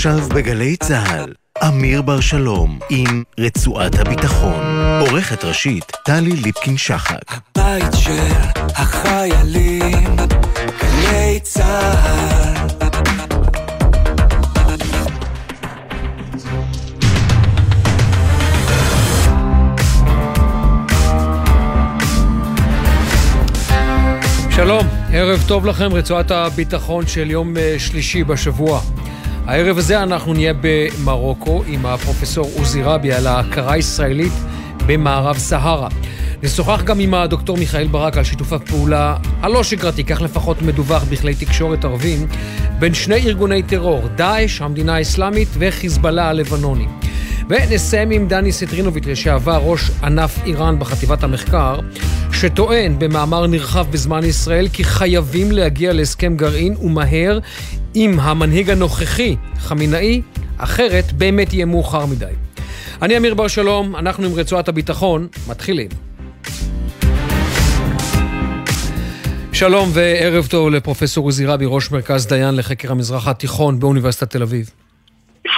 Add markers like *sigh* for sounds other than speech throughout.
עכשיו בגלי צה"ל, אמיר בר שלום עם רצועת הביטחון. עורכת ראשית, טלי ליפקין-שחק. הבית של החיילים, גלי צה"ל. שלום, ערב טוב לכם, רצועת הביטחון של יום אה, שלישי בשבוע. הערב הזה אנחנו נהיה במרוקו עם הפרופסור עוזי רבי על ההכרה הישראלית במערב סהרה. נשוחח גם עם הדוקטור מיכאל ברק על שיתוף הפעולה הלא שגרתי, כך לפחות מדווח בכלי תקשורת ערבים, בין שני ארגוני טרור, דאעש, המדינה האסלאמית, וחיזבאללה הלבנוני. ונסיים עם דני סטרינוביץ', לשעבר ראש ענף איראן בחטיבת המחקר, שטוען במאמר נרחב בזמן ישראל כי חייבים להגיע להסכם גרעין ומהר עם המנהיג הנוכחי, חמינאי, אחרת באמת יהיה מאוחר מדי. אני אמיר בר שלום, אנחנו עם רצועת הביטחון, מתחילים. שלום וערב טוב לפרופסור עוזי רבי, ראש מרכז דיין לחקר המזרח התיכון באוניברסיטת תל אביב.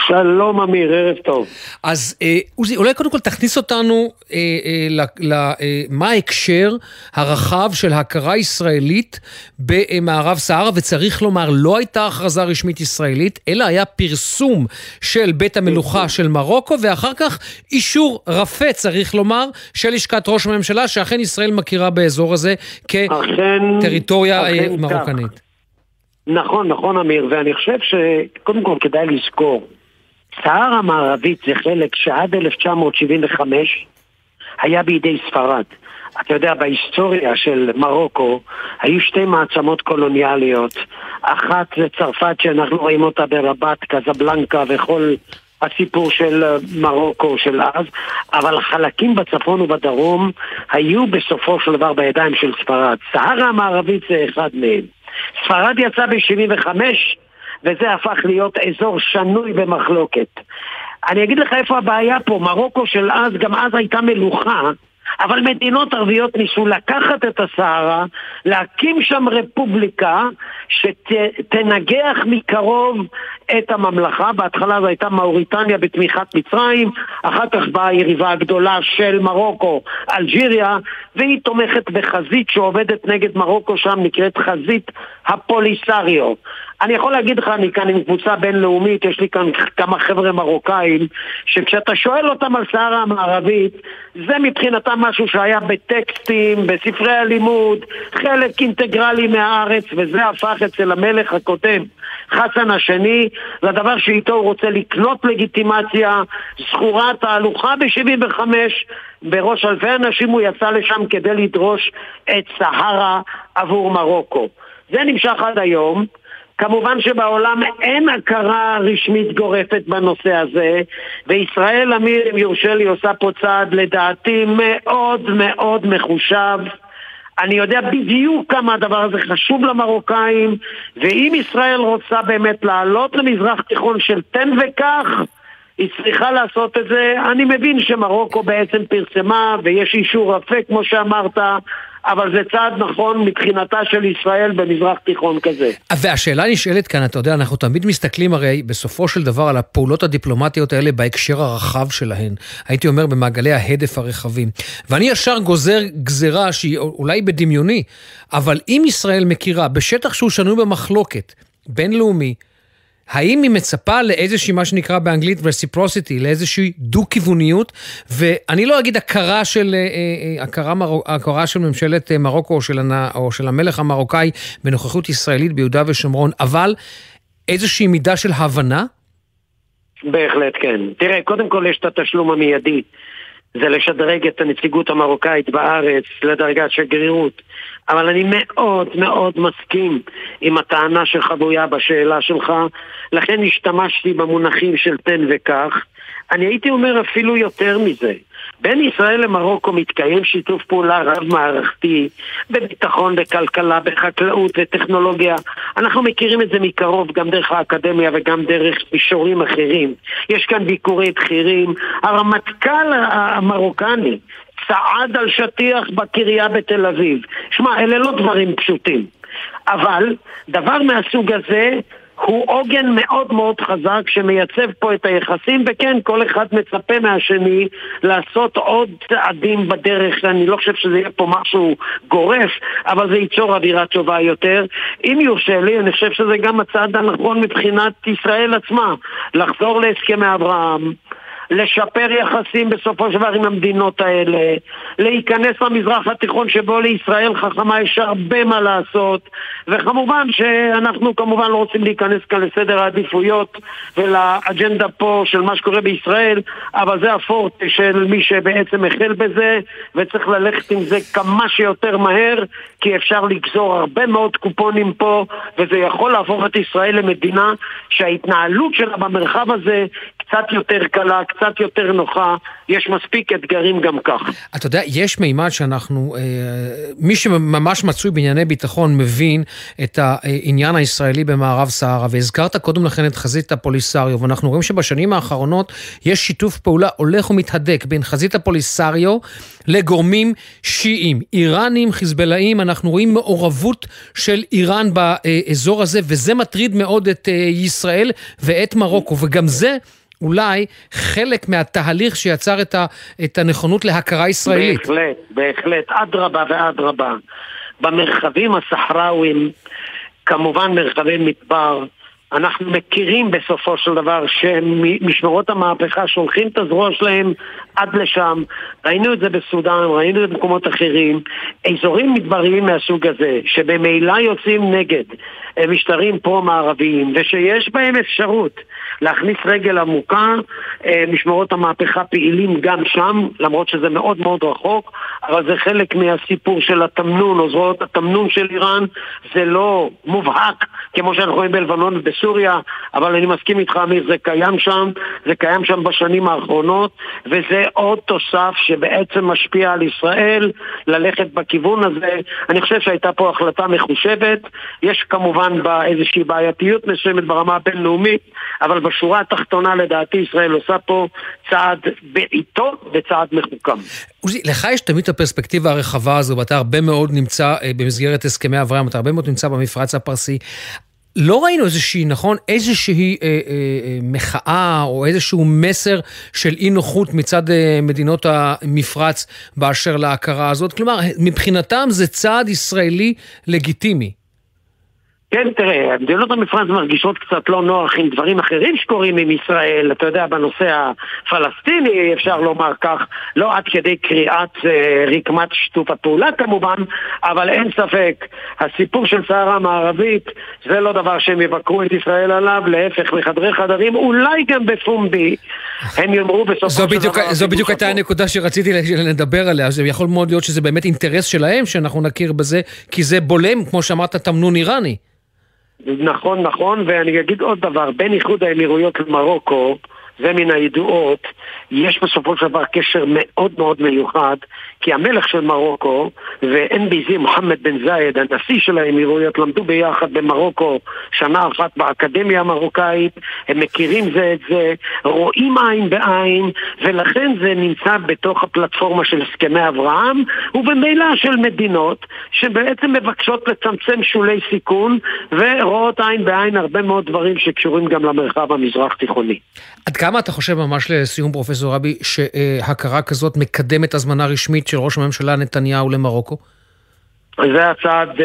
שלום אמיר, ערב טוב. אז אה, עוזי, אולי קודם כל תכניס אותנו אה, אה, למה אה, ההקשר הרחב של הכרה ישראלית במערב סהרה, וצריך לומר, לא הייתה הכרזה רשמית ישראלית, אלא היה פרסום של בית המלוכה של מרוקו, ואחר כך אישור רפה, צריך לומר, של לשכת ראש הממשלה, שאכן ישראל מכירה באזור הזה כטריטוריה אה, מרוקנית. נכון, נכון אמיר, ואני חושב שקודם כל כדאי לזכור סהרה המערבית זה חלק שעד 1975 היה בידי ספרד. אתה יודע, בהיסטוריה של מרוקו היו שתי מעצמות קולוניאליות. אחת זה צרפת שאנחנו רואים אותה ברבת, קזבלנקה וכל הסיפור של מרוקו של אז, אבל חלקים בצפון ובדרום היו בסופו של דבר בידיים של ספרד. סהרה המערבית זה אחד מהם. ספרד יצא ב-75 וזה הפך להיות אזור שנוי במחלוקת. אני אגיד לך איפה הבעיה פה, מרוקו של אז, גם אז הייתה מלוכה, אבל מדינות ערביות ניסו לקחת את הסהרה, להקים שם רפובליקה שתנגח מקרוב את הממלכה. בהתחלה זו הייתה מאוריטניה בתמיכת מצרים, אחר כך באה היריבה הגדולה של מרוקו, אלג'יריה, והיא תומכת בחזית שעובדת נגד מרוקו שם, נקראת חזית הפוליסריו. אני יכול להגיד לך, אני כאן עם קבוצה בינלאומית, יש לי כאן כמה חבר'ה מרוקאים, שכשאתה שואל אותם על סהרה המערבית, זה מבחינתם משהו שהיה בטקסטים, בספרי הלימוד, חלק אינטגרלי מהארץ, וזה הפך אצל המלך הקודם, חסן השני, לדבר שאיתו הוא רוצה לקנות לגיטימציה, זכורה תהלוכה ב-75, בראש אלפי אנשים הוא יצא לשם כדי לדרוש את סהרה עבור מרוקו. זה נמשך עד היום. כמובן שבעולם אין הכרה רשמית גורפת בנושא הזה, וישראל, אמיר, אם יורשה לי, עושה פה צעד לדעתי מאוד מאוד מחושב. אני יודע בדיוק כמה הדבר הזה חשוב למרוקאים, ואם ישראל רוצה באמת לעלות למזרח תיכון של תן וקח, היא צריכה לעשות את זה. אני מבין שמרוקו בעצם פרסמה ויש אישור רפה כמו שאמרת, אבל זה צעד נכון מבחינתה של ישראל במזרח תיכון כזה. והשאלה נשאלת כאן, אתה יודע, אנחנו תמיד מסתכלים הרי בסופו של דבר על הפעולות הדיפלומטיות האלה בהקשר הרחב שלהן. הייתי אומר במעגלי ההדף הרחבים. ואני ישר גוזר גזרה שהיא אולי בדמיוני, אבל אם ישראל מכירה בשטח שהוא שנוי במחלוקת, בינלאומי, האם היא מצפה לאיזושהי, מה שנקרא באנגלית reciprocity, לאיזושהי דו-כיווניות, ואני לא אגיד הכרה של, אה, אה, הכרה, מרו, הכרה של ממשלת אה, מרוקו או של, או של המלך המרוקאי בנוכחות ישראלית ביהודה ושומרון, אבל איזושהי מידה של הבנה? בהחלט כן. תראה, קודם כל יש את התשלום המיידי. זה לשדרג את הנציגות המרוקאית בארץ לדרגת שגרירות. אבל אני מאוד מאוד מסכים עם הטענה שחבויה בשאלה שלך, לכן השתמשתי במונחים של תן וקח. אני הייתי אומר אפילו יותר מזה. בין ישראל למרוקו מתקיים שיתוף פעולה רב-מערכתי בביטחון, בכלכלה, בחקלאות וטכנולוגיה. אנחנו מכירים את זה מקרוב גם דרך האקדמיה וגם דרך מישורים אחרים. יש כאן ביקורי בכירים. הרמטכ"ל המרוקני צעד על שטיח בקריה בתל אביב. שמע, אלה לא דברים פשוטים. אבל דבר מהסוג הזה הוא עוגן מאוד מאוד חזק שמייצב פה את היחסים, וכן, כל אחד מצפה מהשני לעשות עוד צעדים בדרך, אני לא חושב שזה יהיה פה משהו גורף, אבל זה ייצור אווירה טובה יותר. אם יורשה לי, אני חושב שזה גם הצעד הנכון מבחינת ישראל עצמה, לחזור להסכמי אברהם. לשפר יחסים בסופו של דבר עם המדינות האלה, להיכנס למזרח התיכון שבו לישראל חכמה יש הרבה מה לעשות, וכמובן שאנחנו כמובן לא רוצים להיכנס כאן לסדר העדיפויות ולאג'נדה פה של מה שקורה בישראל, אבל זה הפורט של מי שבעצם החל בזה, וצריך ללכת עם זה כמה שיותר מהר, כי אפשר לגזור הרבה מאוד קופונים פה, וזה יכול להפוך את ישראל למדינה שההתנהלות שלה במרחב הזה קצת יותר קלה, קצת יותר נוחה, יש מספיק אתגרים גם כך. אתה יודע, יש מימד שאנחנו, אה, מי שממש מצוי בענייני ביטחון מבין את העניין הישראלי במערב סהרה, והזכרת קודם לכן את חזית הפוליסריו, ואנחנו רואים שבשנים האחרונות יש שיתוף פעולה הולך ומתהדק בין חזית הפוליסריו לגורמים שיעים, איראנים, חיזבאללאים, אנחנו רואים מעורבות של איראן באזור הזה, וזה מטריד מאוד את אה, ישראל ואת מרוקו, וגם זה... אולי חלק מהתהליך שיצר את, ה, את הנכונות להכרה ישראלית. בהחלט, בהחלט, אדרבה ואדרבה. במרחבים הסחראוויים, כמובן מרחבי מדבר, אנחנו מכירים בסופו של דבר שמשמרות המהפכה שולחים את הזרוע שלהם עד לשם. ראינו את זה בסודאן, ראינו את זה במקומות אחרים. אזורים מדבריים מהסוג הזה, שבמילא יוצאים נגד משטרים פרו-מערביים, ושיש בהם אפשרות להכניס רגל עמוקה, אה, משמרות המהפכה פעילים גם שם, למרות שזה מאוד מאוד רחוק, אבל זה חלק מהסיפור של התמנון, או זרועות התמנון של איראן, זה לא מובהק כמו שאנחנו רואים בלבנון ובסוריה, אבל אני מסכים איתך אמיר, זה קיים שם, זה קיים שם בשנים האחרונות, וזה עוד תוסף שבעצם משפיע על ישראל ללכת בכיוון הזה. אני חושב שהייתה פה החלטה מחושבת, יש כמובן בה איזושהי בעייתיות מסוימת ברמה הבינלאומית, אבל בשורה התחתונה לדעתי ישראל עושה פה צעד בעיתו וצעד מחוכם. עוזי, לך יש תמיד את הפרספקטיבה הרחבה הזו, ואתה הרבה מאוד נמצא אה, במסגרת הסכמי אברהם, אתה הרבה מאוד נמצא במפרץ הפרסי. לא ראינו איזושהי, נכון, איזושהי אה, אה, אה, מחאה או איזשהו מסר של אי נוחות מצד אה, מדינות המפרץ באשר להכרה הזאת. כלומר, מבחינתם זה צעד ישראלי לגיטימי. כן, תראה, מדינות המפרץ מרגישות קצת לא נוח עם דברים אחרים שקורים עם ישראל, אתה יודע, בנושא הפלסטיני, אפשר לומר כך, לא עד כדי קריאת אה, רקמת שיתוף הפעולה כמובן, אבל אין ספק, הסיפור של סערה המערבית זה לא דבר שהם יבקרו את ישראל עליו, להפך, לחדרי חדרים, אולי גם בפומבי, הם יאמרו בסופו של בדיוק, דבר... זו בדיוק הייתה הנקודה שרציתי לדבר עליה, זה יכול מאוד להיות שזה באמת אינטרס שלהם שאנחנו נכיר בזה, כי זה בולם, כמו שאמרת, תמנון איראני. נכון, נכון, ואני אגיד עוד דבר, בין איחוד האמירויות למרוקו, זה מן הידועות, יש בסופו של דבר קשר מאוד מאוד מיוחד, כי המלך של מרוקו ו-NBZ מוחמד בן זייד, הנשיא של האמירויות, למדו ביחד במרוקו שנה אחת באקדמיה המרוקאית, הם מכירים זה את זה, רואים עין בעין, ולכן זה נמצא בתוך הפלטפורמה של הסכמי אברהם, ובמילא של מדינות שבעצם מבקשות לצמצם שולי סיכון, ורואות עין בעין הרבה מאוד דברים שקשורים גם למרחב המזרח תיכוני. כמה אתה חושב, ממש לסיום פרופסור רבי, שהכרה כזאת מקדמת הזמנה רשמית של ראש הממשלה נתניהו למרוקו? זה הצעד uh,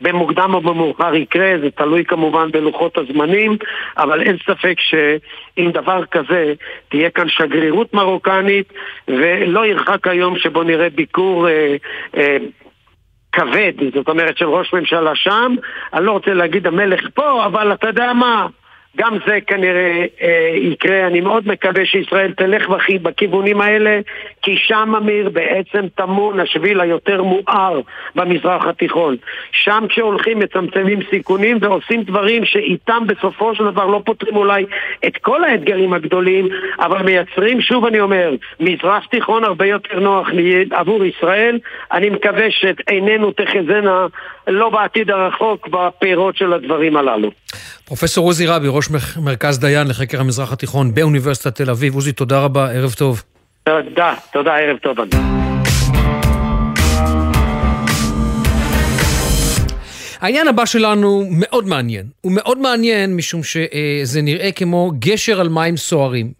שבמוקדם או במאוחר יקרה, זה תלוי כמובן בלוחות הזמנים, אבל אין ספק שעם דבר כזה תהיה כאן שגרירות מרוקנית, ולא ירחק היום שבו נראה ביקור... Uh, uh, כבד, זאת אומרת של ראש ממשלה שם, אני לא רוצה להגיד המלך פה, אבל אתה יודע מה, גם זה כנראה אה, יקרה, אני מאוד מקווה שישראל תלך בכיוונים האלה, כי שם, אמיר, בעצם טמון השביל היותר מואר במזרח התיכון. שם כשהולכים מצמצמים סיכונים ועושים דברים שאיתם בסופו של דבר לא פותרים אולי את כל האתגרים הגדולים, אבל מייצרים, שוב אני אומר, מזרח תיכון הרבה יותר נוח עבור ישראל. אני מקווה שעינינו תחזינה לא בעתיד הרחוק בפירות של הדברים הללו. פרופסור עוזי רבי, ראש מרכז דיין לחקר המזרח התיכון באוניברסיטת תל אביב. עוזי, תודה רבה, ערב טוב. תודה, תודה, ערב טוב. העניין הבא שלנו מאוד מעניין. הוא מאוד מעניין משום שזה נראה כמו גשר על מים סוערים.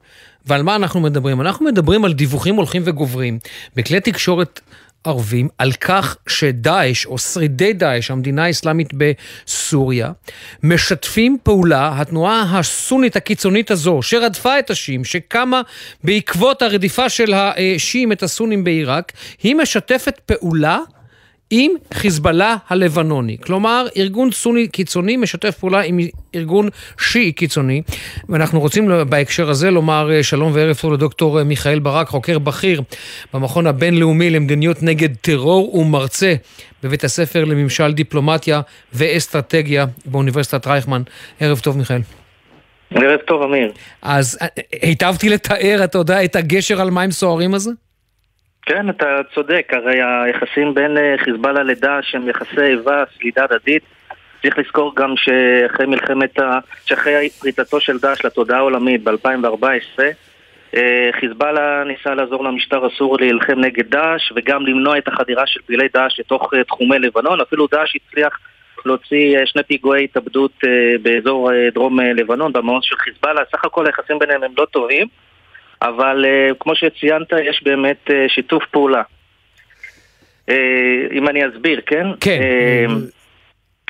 ועל מה אנחנו מדברים? אנחנו מדברים על דיווחים הולכים וגוברים בכלי תקשורת ערבים על כך שדאעש, או שרידי דאעש, המדינה האסלאמית בסוריה, משתפים פעולה, התנועה הסונית הקיצונית הזו, שרדפה את השיעים, שקמה בעקבות הרדיפה של השיעים את הסונים בעיראק, היא משתפת פעולה עם חיזבאללה הלבנוני. כלומר, ארגון סוני קיצוני משתף פעולה עם ארגון שיעי קיצוני. ואנחנו רוצים בהקשר הזה לומר אה, שלום וערב טוב לדוקטור אה, מיכאל ברק, חוקר בכיר במכון הבינלאומי למדיניות נגד טרור ומרצה בבית הספר לממשל דיפלומטיה ואסטרטגיה באוניברסיטת רייכמן. ערב טוב, מיכאל. ערב טוב, אמיר. אז אה, היטבתי לתאר, אתה יודע, את הגשר על מים סוערים הזה? כן, אתה צודק, הרי היחסים בין אה, חיזבאללה לדאעש הם יחסי איבה, סלידה הדדית. צריך לזכור גם שאחרי מלחמת ה... שאחרי פריצתו של דאעש לתודעה העולמית ב-2014 אה, חיזבאללה ניסה לעזור למשטר הסורי להילחם נגד דאעש וגם למנוע את החדירה של פעילי דאעש לתוך אה, תחומי לבנון. אפילו דאעש הצליח להוציא שני פיגועי התאבדות באזור דרום לבנון, במעון של חיזבאללה. סך הכל היחסים ביניהם הם לא טובים. אבל uh, כמו שציינת, יש באמת uh, שיתוף פעולה. Uh, אם אני אסביר, כן? כן.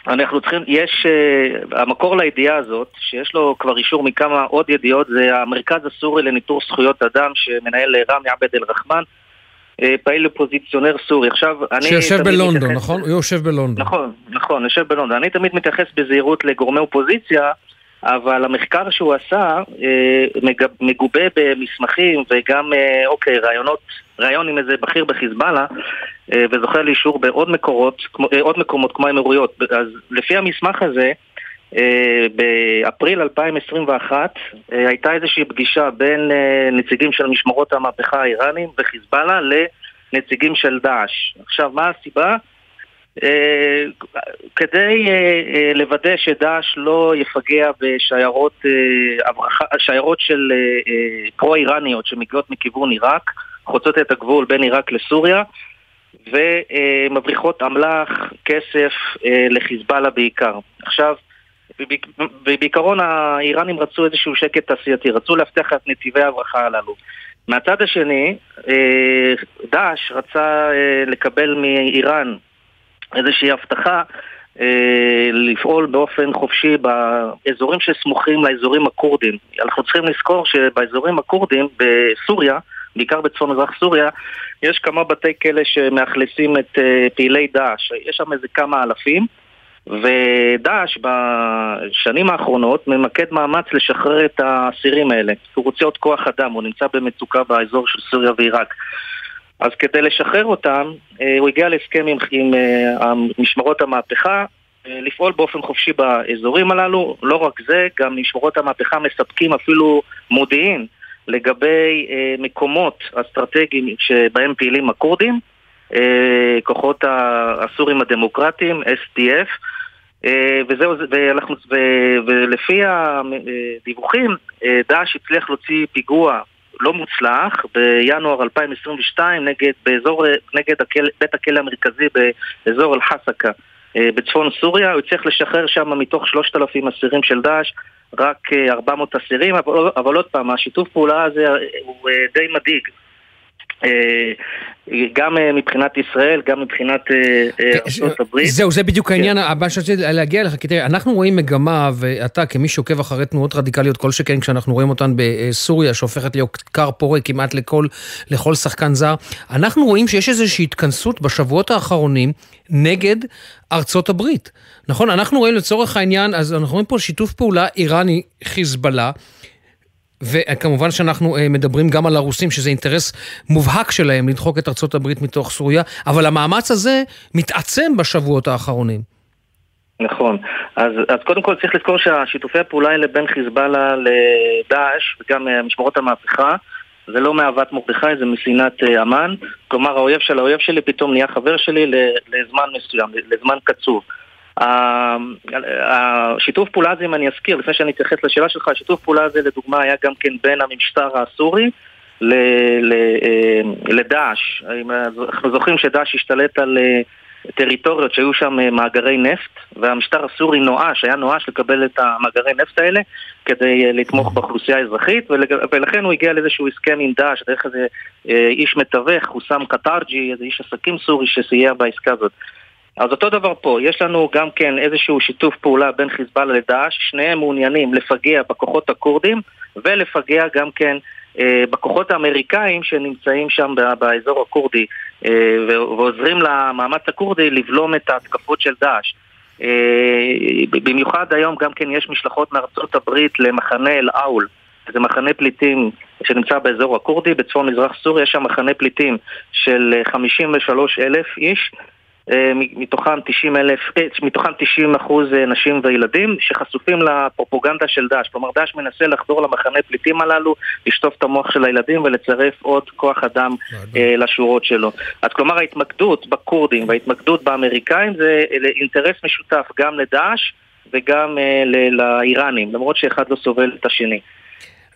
אנחנו צריכים, יש, המקור לידיעה הזאת, שיש לו כבר אישור מכמה עוד ידיעות, זה המרכז הסורי לניטור זכויות אדם שמנהל רמי עבד אל-רחמן, פעיל אופוזיציונר סורי. עכשיו, אני... שיושב בלונדון, מתייחס... נכון? הוא יושב בלונדון. נכון, נכון, יושב בלונדון. אני תמיד מתייחס בזהירות לגורמי אופוזיציה. אבל המחקר שהוא עשה אה, מגובה במסמכים וגם, אה, אוקיי, רעיונות, רעיון עם איזה בכיר בחיזבאללה אה, וזוכה לאישור בעוד מקורות, עוד מקומות כמו האמירויות. אז לפי המסמך הזה, באפריל 2021 הייתה איזושהי פגישה בין נציגים של משמרות המהפכה האיראנים וחיזבאללה לנציגים של דאעש. עכשיו, מה הסיבה? אה, כדי אה, אה, לוודא שדאעש לא יפגע בשיירות שיירות של פרו-איראניות שמגיעות מכיוון עיראק, חוצות את הגבול בין עיראק לסוריה ומבריחות אמל"ח, כסף לחיזבאללה בעיקר. עכשיו, בעיקרון האיראנים רצו איזשהו שקט תעשייתי, רצו להבטיח את נתיבי ההברחה הללו. מהצד השני, דאעש רצה לקבל מאיראן איזושהי הבטחה אה, לפעול באופן חופשי באזורים שסמוכים לאזורים הכורדים. אנחנו צריכים לזכור שבאזורים הכורדים בסוריה, בעיקר בצפון מזרח סוריה, יש כמה בתי כלא שמאכלסים את אה, פעילי דאעש. יש שם איזה כמה אלפים. ודאעש בשנים האחרונות ממקד מאמץ לשחרר את האסירים האלה. הוא רוצה עוד כוח אדם, הוא נמצא במצוקה באזור של סוריה ועיראק. אז כדי לשחרר אותם, אה, הוא הגיע להסכם עם, עם אה, משמרות המהפכה אה, לפעול באופן חופשי באזורים הללו. לא רק זה, גם משמרות המהפכה מספקים אפילו מודיעין לגבי מקומות אסטרטגיים שבהם פעילים הכורדים, כוחות הסורים הדמוקרטיים, SDF, וזהו, ואנחנו, ולפי הדיווחים, דאעש הצליח להוציא פיגוע לא מוצלח בינואר 2022 נגד, באזור, נגד הקל, בית הכלא המרכזי באזור אל-חסקה אה, בצפון סוריה, הוא הצליח לשחרר שם מתוך 3,000 אסירים של דאעש רק 400 אה, אסירים, אבל, אבל עוד פעם, השיתוף פעולה הזה הוא אה, די מדאיג. אה, גם אה, מבחינת ישראל, גם מבחינת אה, כן, ארצות הברית. זהו, זה בדיוק העניין כן. הבא שרציתי להגיע אליך, כי תראה, אנחנו רואים מגמה, ואתה כמי שעוקב אחרי תנועות רדיקליות כל שכן, כשאנחנו רואים אותן בסוריה, שהופכת להיות כר פורה כמעט לכל, לכל שחקן זר, אנחנו רואים שיש איזושהי התכנסות בשבועות האחרונים נגד ארצות הברית. נכון? אנחנו רואים לצורך העניין, אז אנחנו רואים פה שיתוף פעולה איראני-חיזבאללה. וכמובן שאנחנו אה, מדברים גם על הרוסים, שזה אינטרס מובהק שלהם לדחוק את ארצות הברית מתוך סוריה, אבל המאמץ הזה מתעצם בשבועות האחרונים. נכון. אז, אז קודם כל צריך לזכור שהשיתופי הפעולה האלה בין חיזבאללה לדאעש וגם אה, משמרות המהפכה זה לא מאהבת מרדכי, זה משנאת אה, המן. כלומר, האויב של האויב שלי פתאום נהיה חבר שלי לזמן מסוים, לזמן קצוב. השיתוף פעולה הזה, אם אני אזכיר, לפני שאני אתייחס לשאלה שלך, השיתוף פעולה הזה לדוגמה היה גם כן בין המשטר הסורי אה, לדאעש. אנחנו זוכרים שדאעש השתלט על אה, טריטוריות שהיו שם אה, מאגרי נפט, והמשטר הסורי נואש, היה נואש לקבל את המאגרי נפט האלה כדי לתמוך באוכלוסייה האזרחית, ולכן הוא הגיע לאיזשהו הסכם עם דאעש, דרך איזה איש מתווך, חוסם קטרג'י, איזה איש עסקים סורי שסייע בעסקה הזאת. אז אותו דבר פה, יש לנו גם כן איזשהו שיתוף פעולה בין חיזבאללה לדאעש, שניהם מעוניינים לפגע בכוחות הכורדים ולפגע גם כן אה, בכוחות האמריקאים שנמצאים שם באזור הכורדי אה, ועוזרים למאמץ הכורדי לבלום את ההתקפות של דאעש. אה, במיוחד היום גם כן יש משלחות מארצות הברית למחנה אל-אאול, זה מחנה פליטים שנמצא באזור הכורדי, בצפון מזרח סוריה, יש שם מחנה פליטים של 53 אלף איש אה, מתוכם 90, אלף, אה, מתוכם 90 אחוז אה, נשים וילדים שחשופים לפרופוגנדה של דאעש. כלומר, דאעש מנסה לחדור למחנה פליטים הללו, לשטוף את המוח של הילדים ולצרף עוד כוח אדם אה, לשורות שלו. אז כלומר, ההתמקדות בכורדים וההתמקדות באמריקאים זה אינטרס משותף גם לדאעש וגם אה, לאיראנים, למרות שאחד לא סובל את השני.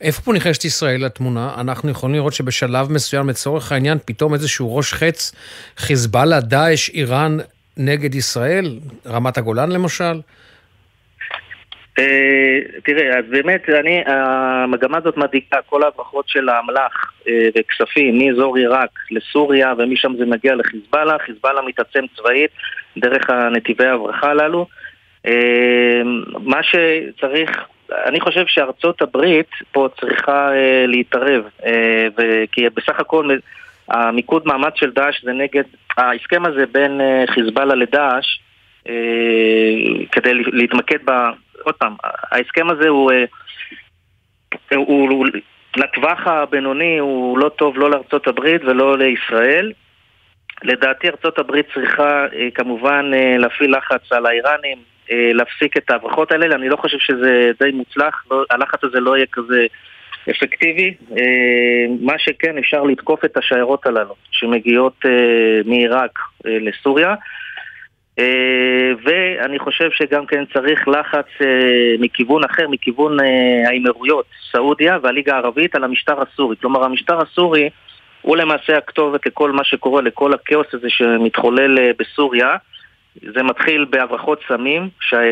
איפה פה נכנסת ישראל לתמונה? אנחנו יכולים לראות שבשלב מסוים, לצורך העניין, פתאום איזשהו ראש חץ, חיזבאללה, דאעש, איראן נגד ישראל? רמת הגולן למשל? אה, תראה, אז באמת, אני, המגמה הזאת מדאיגה, כל ההברחות של האמל"ח אה, וכספים מאזור עיראק לסוריה ומשם זה מגיע לחיזבאללה, חיזבאללה מתעצם צבאית דרך הנתיבי ההברחה הללו. אה, מה שצריך אני חושב שארצות הברית פה צריכה אה, להתערב, אה, כי בסך הכל המיקוד מאמץ של דאעש זה נגד, ההסכם הזה בין אה, חיזבאללה לדאעש, אה, כדי להתמקד ב... עוד פעם, ההסכם הזה הוא, אה, הוא, הוא לטווח הבינוני הוא לא טוב לא לארצות הברית ולא לישראל. לדעתי ארצות הברית צריכה אה, כמובן אה, להפעיל לחץ על האיראנים, להפסיק את ההברחות האלה, אני לא חושב שזה די מוצלח, לא, הלחץ הזה לא יהיה כזה אפקטיבי. אה, מה שכן, אפשר לתקוף את השיירות הללו שמגיעות אה, מעיראק לסוריה. ואני חושב שגם כן צריך לחץ מכיוון אחר, מכיוון האמירויות, סעודיה והליגה הערבית על המשטר הסורי. כלומר, המשטר הסורי הוא למעשה הכתובת לכל מה שקורה, לכל הכאוס הזה שמתחולל בסוריה. זה מתחיל בהברחות סמים,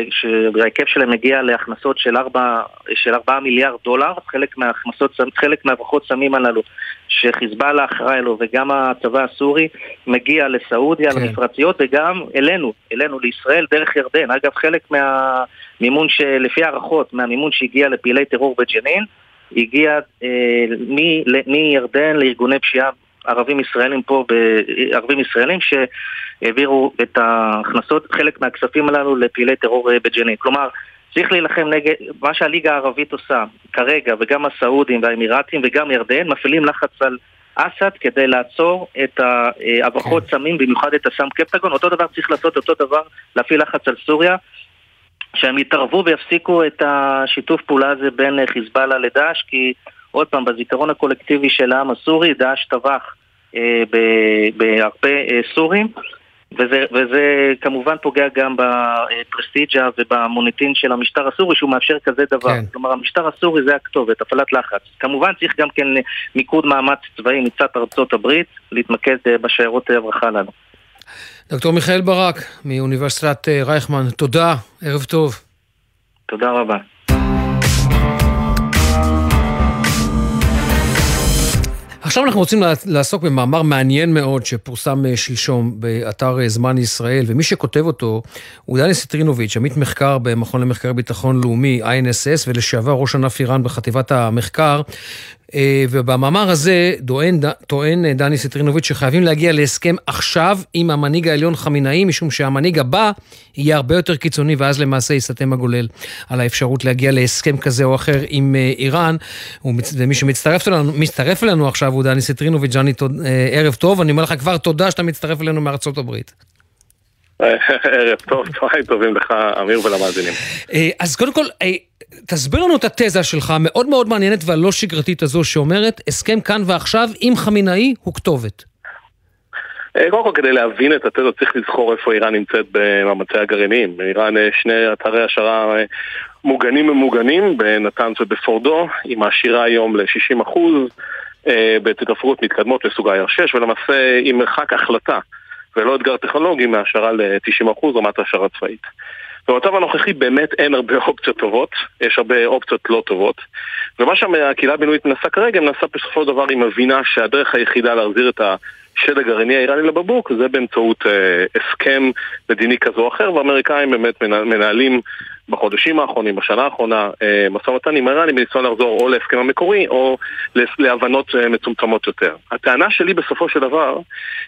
שההיקף שלהם מגיע להכנסות של 4, של 4 מיליארד דולר, חלק מההכנסות, חלק מהברחות סמים הללו שחיזבאללה אחראי לו וגם הצבא הסורי מגיע לסעודיה, כן. למפרציות וגם אלינו, אלינו לישראל דרך ירדן. אגב, חלק מהמימון, לפי הערכות, מהמימון שהגיע לפעילי טרור בג'נין, הגיע אה, מירדן לארגוני פשיעה ערבים ישראלים פה, ערבים ישראלים שהעבירו את ההכנסות, חלק מהכספים הללו לפעילי טרור אה, בג'נין. כלומר, צריך להילחם נגד, מה שהליגה הערבית עושה כרגע, וגם הסעודים והאמירתים וגם ירדן, מפעילים לחץ על אסד כדי לעצור את ההברחות כן. סמים, במיוחד את הסם קפטגון. אותו דבר צריך לעשות, אותו דבר להפעיל לחץ על סוריה. שהם יתערבו ויפסיקו את השיתוף פעולה הזה בין חיזבאללה לדאעש, כי עוד פעם, בזיכרון הקולקטיבי של העם הסורי, דאעש טבח בהרבה אה, סורים, וזה, וזה כמובן פוגע גם בפרסטיג'ה ובמוניטין של המשטר הסורי שהוא מאפשר כזה דבר. כן. כלומר, המשטר הסורי זה הכתובת, הפעלת לחץ. כמובן צריך גם כן מיקוד מאמץ צבאי מצד ארצות הברית, להתמקד אה, בשיירות הברכה הללו. דוקטור מיכאל ברק, מאוניברסיטת רייכמן, תודה, ערב טוב. תודה רבה. עכשיו אנחנו רוצים לעסוק במאמר מעניין מאוד שפורסם אה, שלשום באתר אה, זמן ישראל, ומי שכותב אותו הוא דני סטרינוביץ', עמית מחקר במכון למחקר ביטחון לאומי, INSS, ולשעבר ראש ענף איראן בחטיבת המחקר, ובמאמר הזה טוען, טוען אה, דני סטרינוביץ' שחייבים להגיע להסכם עכשיו עם המנהיג העליון חמינאי, משום שהמנהיג הבא יהיה הרבה יותר קיצוני, ואז למעשה יסתם הגולל על האפשרות להגיע להסכם כזה או אחר עם אה, איראן. ומי שמצטרף אלינו, אלינו עכשיו הוא דני סטרינוביץ', דני, ערב טוב, אני אומר לך כבר תודה שאתה מצטרף אלינו מארצות הברית. *laughs* ערב טוב, צהריים טובים לך, אמיר ולמאזינים. אז קודם כל, תסביר לנו את התזה שלך, המאוד מאוד מעניינת והלא שגרתית הזו, שאומרת, הסכם כאן ועכשיו עם חמינאי הוא כתובת. אה, קודם כל, כדי להבין את התזה צריך לזכור איפה איראן נמצאת במאמצי הגרעיניים. איראן אה, שני אתרי השערה אה, מוגנים ומוגנים, בנתנס ובפורדו, היא מעשירה היום ל-60% בתתפרות מתקדמות לסוג ה-R6, ולמעשה היא מרחק החלטה ולא אתגר טכנולוגי מהשערה ל-90% רמת השערה צבאית. במצב הנוכחי באמת אין הרבה *laughs* אופציות טובות, יש הרבה אופציות לא טובות. ומה שהקהילה הבינלאומית מנסה כרגע, מנסה בסופו של דבר, היא מבינה שהדרך היחידה להחזיר את השד הגרעיני האיראני לבקבוק זה באמצעות אה, הסכם מדיני כזה או אחר, והאמריקאים באמת מנהלים בחודשים האחרונים, בשנה האחרונה, אה, משא ומתן עם איראנים בניסיון לחזור או להסכם המקורי או להבנות אה, מצומצמות יותר. הטענה שלי בסופו של דבר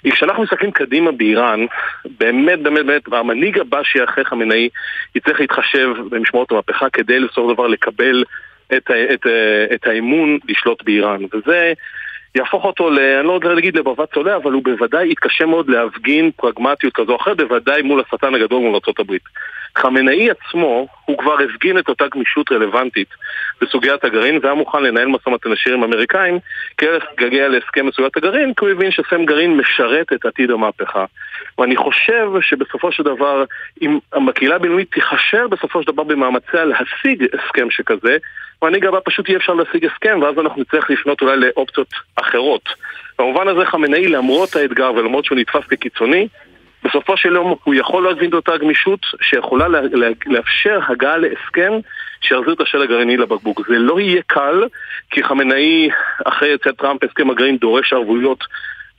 היא כשאנחנו מסתכלים קדימה באיראן, באמת באמת באמת, המנהיג הבא שיהיה חמינאי יצטרך להתחשב במשמעות המהפכה כדי של דבר לקבל את, את, את האמון לשלוט באיראן. וזה... יהפוך אותו, ל, אני לא יודע להגיד לבבת צולע, אבל הוא בוודאי יתקשה מאוד להפגין פרגמטיות כזו או אחרת, בוודאי מול השטן הגדול מול ארה"ב. חמינאי עצמו, הוא כבר הפגין את אותה גמישות רלוונטית בסוגיית הגרעין והיה מוכן לנהל משא ומתן ישיר עם אמריקאים כערך גגע להסכם בסוגיית הגרעין כי הוא הבין שסם גרעין משרת את עתיד המהפכה. ואני חושב שבסופו של דבר, אם הקהילה הבינלאומית תיכשל בסופו של דבר במאמציה להשיג הסכם שכזה, מנהיג הבא פשוט אי אפשר להשיג הסכם ואז אנחנו נצטרך לפנות אולי לאופציות אחרות. במובן הזה חמינאי למרות האתגר ולמרות שהוא נתפס כקיצוני בסופו של יום הוא יכול את אותה גמישות שיכולה לה, לה, לאפשר הגעה להסכם שיחזיר את השל הגרעיני לבקבוק. זה לא יהיה קל, כי חמינאי, אחרי יציאת טראמפ, הסכם הגרעין דורש ערבויות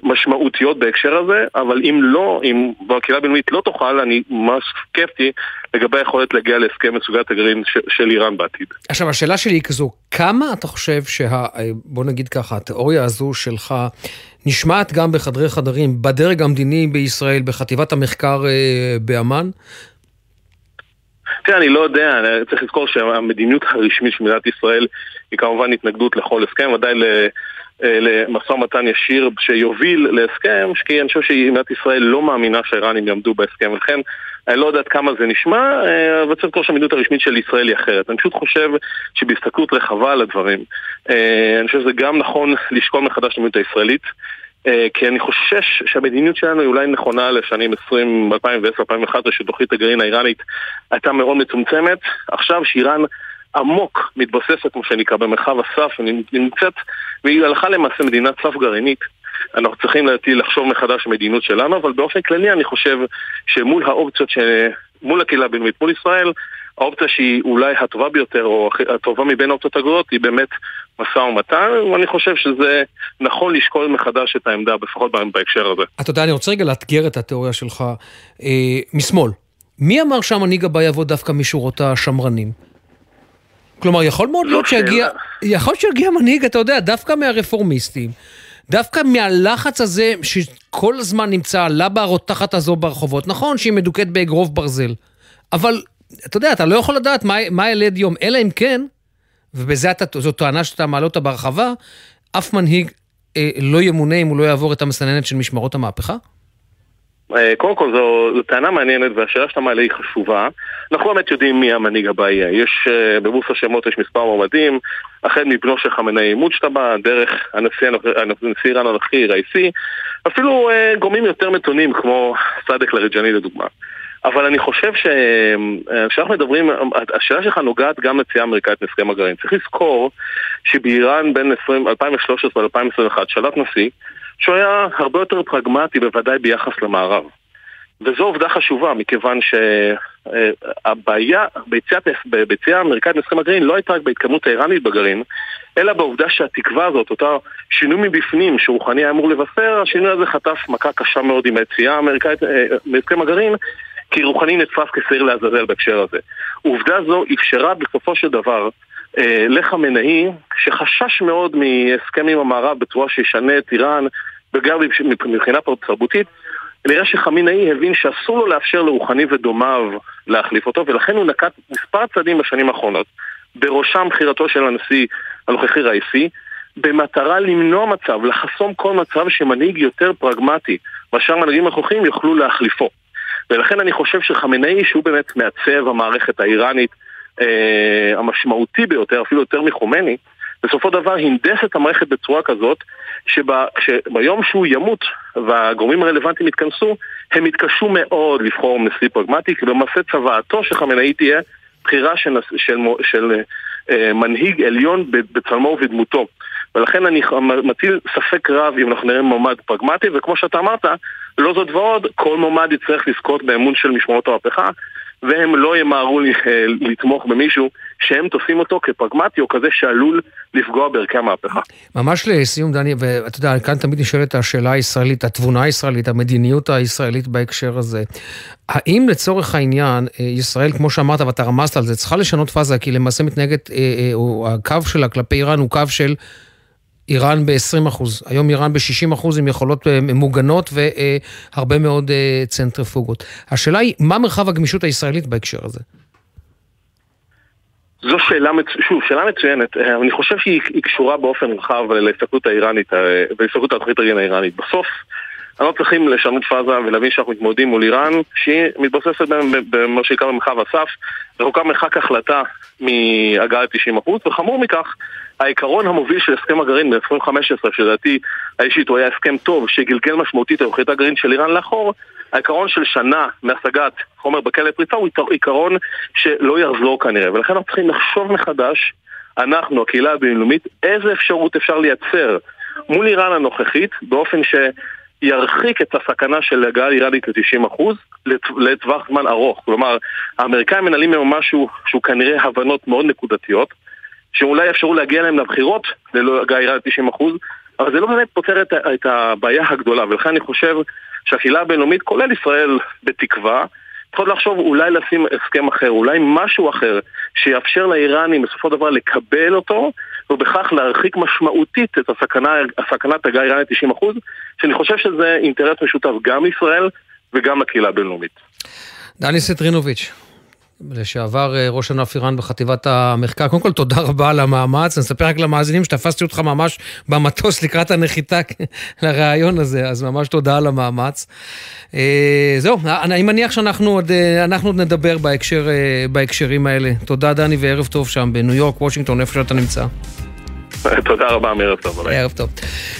משמעותיות בהקשר הזה, אבל אם לא, אם הקהילה הבינלאומית לא תוכל, אני ממש סקפטי לגבי היכולת להגיע להסכם מסוגת הגרעין ש- של איראן בעתיד. עכשיו, השאלה שלי היא כזו, כמה אתה חושב שה... בוא נגיד ככה, התיאוריה הזו שלך נשמעת גם בחדרי חדרים, בדרג המדיני בישראל, בחטיבת המחקר אה, באמ"ן? תראה, אני לא יודע, צריך לזכור שהמדיניות הרשמית של מדינת ישראל היא כמובן התנגדות לכל הסכם, ודאי אה, למשא ומתן ישיר שיוביל להסכם, כי אני חושב שמדינת ישראל לא מאמינה שהאיראנים יעמדו בהסכם, ולכן אני לא יודעת כמה זה נשמע, אה, אבל צריך לזכור שהמדיניות הרשמית של ישראל היא אחרת. אני פשוט חושב שבהסתכלות רחבה על הדברים, אה, אני חושב שזה גם נכון לשקול מחדש את המדיניות הישראלית. כי אני חושש שהמדיניות שלנו היא אולי נכונה לשנים 20, 2010-2011, שתוכנית הגרעין האיראנית הייתה מאוד מצומצמת. עכשיו שאיראן עמוק מתבססת, כמו שנקרא, במרחב הסף, נמצאת, והיא הלכה למעשה מדינת סף גרעינית. אנחנו צריכים לדעתי לחשוב מחדש מדיניות שלנו, אבל באופן כללי אני חושב שמול האופציות, ש... מול הקהילה הבינלאומית, מול ישראל, האופציה שהיא אולי הטובה ביותר, או הטובה מבין האופציות הגרועות, היא באמת משא ומתן, ואני חושב שזה נכון לשקול מחדש את העמדה, לפחות בהקשר הזה. אתה יודע, אני רוצה רגע לאתגר את התיאוריה שלך אה, משמאל. מי אמר שהמנהיג הבא יבוא דווקא משורות השמרנים? כלומר, יכול מאוד להיות שיגיע, יכול שיגיע מנהיג, אתה יודע, דווקא מהרפורמיסטים, דווקא מהלחץ הזה שכל הזמן נמצא לבה הרותחת הזו ברחובות. נכון שהיא מדוכאת באגרוף ברזל, אבל אתה יודע, אתה לא יכול לדעת מה, מה ילד יום, אלא אם כן, ובזה טענה שאתה מעלה אותה בהרחבה, אף מנהיג אה, לא ימונה אם הוא לא יעבור את המסננת של משמרות המהפכה? אה, קודם כל זו, זו טענה מעניינת והשאלה שאתה מעלה היא חשובה. אנחנו באמת יודעים מי המנהיג הבא יהיה. יש, אה, בבוס השמות יש מספר מועמדים, החל מבנו של חמינאי מוג'טבה, דרך הנשיא, איראן הנוכחי, ראיסי, אפילו אה, גורמים יותר מתונים כמו סאדק לריג'ני לדוגמה. אבל אני חושב שכשאנחנו מדברים, השאלה שלך נוגעת גם לצייה אמריקאית מהסכם הגרעין. צריך לזכור שבאיראן בין 2013 ל-2021 שלט נשיא שהוא היה הרבה יותר פרגמטי בוודאי ביחס למערב. וזו עובדה חשובה, מכיוון שהבעיה ביציאה האמריקאית מהסכם הגרעין לא הייתה רק בהתקדמות האיראנית בגרעין, אלא בעובדה שהתקווה הזאת, אותה שינוי מבפנים שרוחני היה אמור לבשר, השינוי הזה חטף מכה קשה מאוד עם היציאה האמריקאית אה, מהסכם הגרעין, כי רוחני נתפס כשעיר לעזאזל בהקשר הזה. עובדה זו אפשרה בסופו של דבר אה, לחמנאי, שחשש מאוד מהסכם עם המערב בצורה שישנה את איראן, וגם מבחינה תרבותית, נראה שחמינאי הבין שאסור לו לאפשר לרוחני ודומיו להחליף אותו, ולכן הוא נקט מספר צעדים בשנים האחרונות, בראשם בחירתו של הנשיא הנוכחי ראיסי, במטרה למנוע מצב, לחסום כל מצב שמנהיג יותר פרגמטי מאשר מנהיגים נוכחים יוכלו להחליפו. ולכן אני חושב שחמינאי, שהוא באמת מעצב המערכת האיראנית אה, המשמעותי ביותר, אפילו יותר מחומני, בסופו דבר הנדס את המערכת בצורה כזאת שביום שהוא ימות והגורמים הרלוונטיים יתכנסו, הם יתקשו מאוד לבחור נשיא פרגמטי, כי במעשה צוואתו של חמינאי תהיה בחירה של, של, של, אה, מנהיג עליון בצלמו ובדמותו. ולכן אני מטיל ספק רב אם אנחנו נראה מועמד פרגמטי, וכמו שאתה אמרת, לא זאת ועוד, כל מועמד יצטרך לזכות באמון של משמרות המהפכה, והם לא ימהרו לתמוך במישהו שהם תופסים אותו כפרגמטי או כזה שעלול לפגוע בערכי המהפכה. ממש לסיום, דני, ואתה יודע, כאן תמיד נשאלת השאלה הישראלית, התבונה הישראלית, המדיניות הישראלית בהקשר הזה. האם לצורך העניין, אה, ישראל, כמו שאמרת ואתה רמזת על זה, צריכה לשנות פאזה, כי למעשה מתנהגת, אה, אה, או הקו שלה כלפי איראן הוא קו של... איראן ב-20 היום איראן ב-60 עם יכולות מוגנות והרבה מאוד צנטריפוגות. השאלה היא, מה מרחב הגמישות הישראלית בהקשר הזה? זו שאלה, מצ... שוב, שאלה מצוינת. אה, אני חושב שהיא קשורה באופן רחב להסתכלות האיראנית אה, ולהסתכלות התוכנית הגרעין האיראנית. בסוף, אנחנו צריכים לשנות פאזה ולהבין שאנחנו מתמודדים מול איראן, שהיא מתבססת במה שנקרא במרחב הסף, רחוקה מרחק החלטה מהגעה ל-90%, וחמור מכך, העיקרון המוביל של הסכם הגרעין ב-2015, שלדעתי האישית הוא היה הסכם טוב, שגלגל משמעותית את תוכנית הגרעין של איראן לאחור, העיקרון של שנה מהשגת חומר בכלא פריצה הוא עיקרון שלא יחזור כנראה, ולכן אנחנו צריכים לחשוב מחדש, אנחנו, הקהילה הבינלאומית, איזה אפשרות אפשר לייצר מול איראן הנוכחית, באופן שירחיק את הסכנה של הגעה איראנית ל-90% לטווח זמן ארוך. כלומר, האמריקאים מנהלים היום משהו שהוא כנראה הבנות מאוד נקודתיות, שאולי אפשרו להגיע להם לבחירות ללא הגעה איראנית ל-90%, אבל זה לא באמת פותר את, את הבעיה הגדולה, ולכן אני חושב שהקהילה הבינלאומית, כולל ישראל, בתקווה, צריכות לחשוב אולי לשים הסכם אחר, אולי משהו אחר, שיאפשר לאיראנים בסופו של דבר לקבל אותו, ובכך להרחיק משמעותית את הסכנה, הסכנת הגעה האיראנית 90%, שאני חושב שזה אינטרס משותף גם לישראל וגם לקהילה הבינלאומית. דני סטרינוביץ', לשעבר אה, ראש ענף איראן בחטיבת המחקר. קודם כל, תודה רבה על המאמץ. אני אספר רק למאזינים שתפסתי אותך ממש במטוס לקראת הנחיתה *laughs* לראיון הזה, אז ממש תודה על המאמץ. אה, זהו, אני מניח שאנחנו עוד, אה, עוד נדבר בהקשר, בהקשרים האלה. תודה, דני, וערב טוב שם בניו יורק, וושינגטון, איפה שאתה נמצא. *laughs* תודה רבה, מערב טוב. ערב טוב.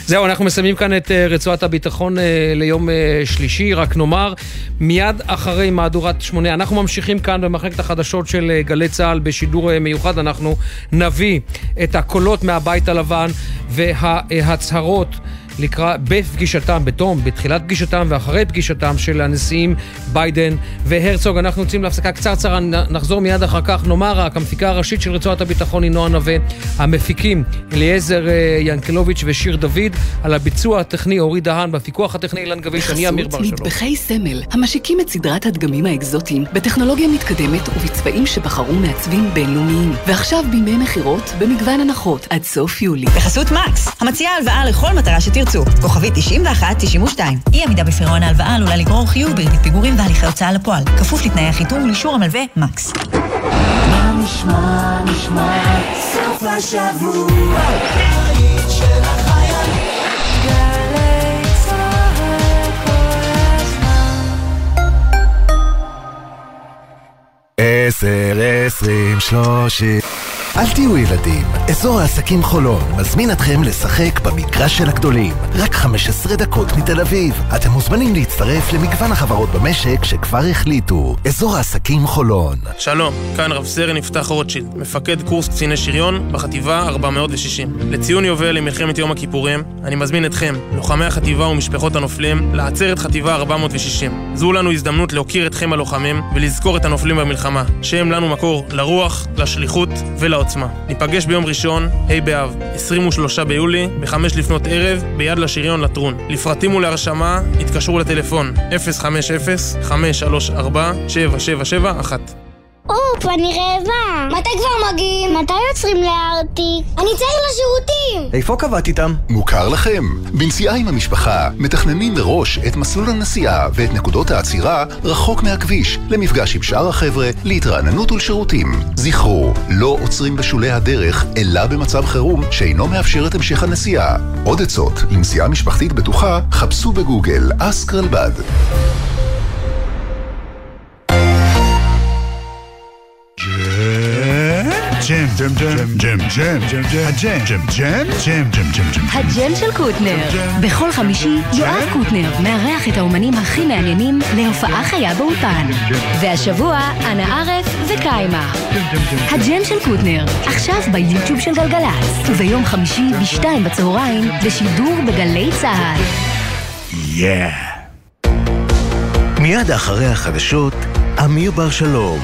זהו, אנחנו מסיימים כאן את אה, רצועת הביטחון אה, ליום אה, שלישי. רק נאמר, מיד אחרי מהדורת שמונה, אנחנו ממשיכים כאן במחלקת החדשות של גלי צה"ל בשידור מיוחד. אנחנו נביא את הקולות מהבית הלבן וההצהרות. לקראת, בפגישתם, בתום, בתחילת פגישתם ואחרי פגישתם של הנשיאים ביידן והרצוג. אנחנו יוצאים להפסקה קצרצרה, נחזור מיד אחר כך. נאמר רק, המפיקה הראשית של רצועת הביטחון היא נועה נווה. המפיקים אליעזר אה, ינקלוביץ' ושיר דוד. על הביצוע הטכני אורי דהן, בפיקוח הטכני אילן גביש, אני אמיר בר שלום. מטבחי סמל, המשיקים את סדרת הדגמים האקזוטיים בטכנולוגיה מתקדמת ובצבעים שבחרו מעצבים בינלאומיים. ועכשיו בימי מכירות במגוון הנחות עד סוף יולי. בחסות מקס, המציעה הלוואה לכל מטרה שתרצו. תרצו, כוכבית 91-92. אי עמידה בפירעון ההלוואה עלולה לגרור חיוב בריבית פיגורים והליכי הוצאה לפועל, כפוף לתנאי החיתום ולאישור המלווה מקס. מה נשמע, נשמע, סוף השבוע, עשר, עשרים, שלושים אל תהיו ילדים, אזור העסקים חולון מזמין אתכם לשחק במגרש של הגדולים. רק 15 דקות מתל אביב. אתם מוזמנים להצטרף למגוון החברות במשק שכבר החליטו. אזור העסקים חולון. שלום, כאן רב סרן יפתח רוטשילד, מפקד קורס קציני שריון בחטיבה 460. לציון יובל למלחמת יום הכיפורים, אני מזמין אתכם, לוחמי החטיבה ומשפחות הנופלים, לעצרת חטיבה 460. זו לנו הזדמנות להוקיר אתכם הלוחמים ולזכור את הנופלים במלחמה, שהם לנו מקור לרוח, לשליחות ול... העוצמה. ניפגש ביום ראשון, ה' באב, 23 ביולי, ב-5 לפנות ערב, ביד לשריון לטרון. לפרטים ולהרשמה, התקשרו לטלפון 050-534-7771 אופ, אני רעבה. מתי כבר מגיעים? מתי יוצרים לארטיק? אני צריך לשירותים! איפה קבעת איתם? מוכר לכם. בנסיעה עם המשפחה, מתכננים מראש את מסלול הנסיעה ואת נקודות העצירה רחוק מהכביש, למפגש עם שאר החבר'ה, להתרעננות ולשירותים. זכרו, לא עוצרים בשולי הדרך, אלא במצב חירום שאינו מאפשר את המשך הנסיעה. עוד עצות לנסיעה משפחתית בטוחה, חפשו בגוגל אסקרלבד. ג'ם, ג'ם, ג'ם, ג'ם, ג'ם, ג'ם, ג'ם, הג'ם, ג'ם, ג'ם, ג'ם, ג'ם, ג'ם, ג'ם. הג'ם של קוטנר. בכל חמישי, יואב קוטנר מארח את האומנים הכי מעניינים להופעה חיה באולפן. והשבוע, אנה ערף וקיימה. הג'ם של קוטנר, עכשיו ביוטיוב של גלגלצ, וביום חמישי בשתיים בצהריים, בשידור בגלי צה"ל. Yeah. מיד אחרי החדשות, אמיר בר שלום.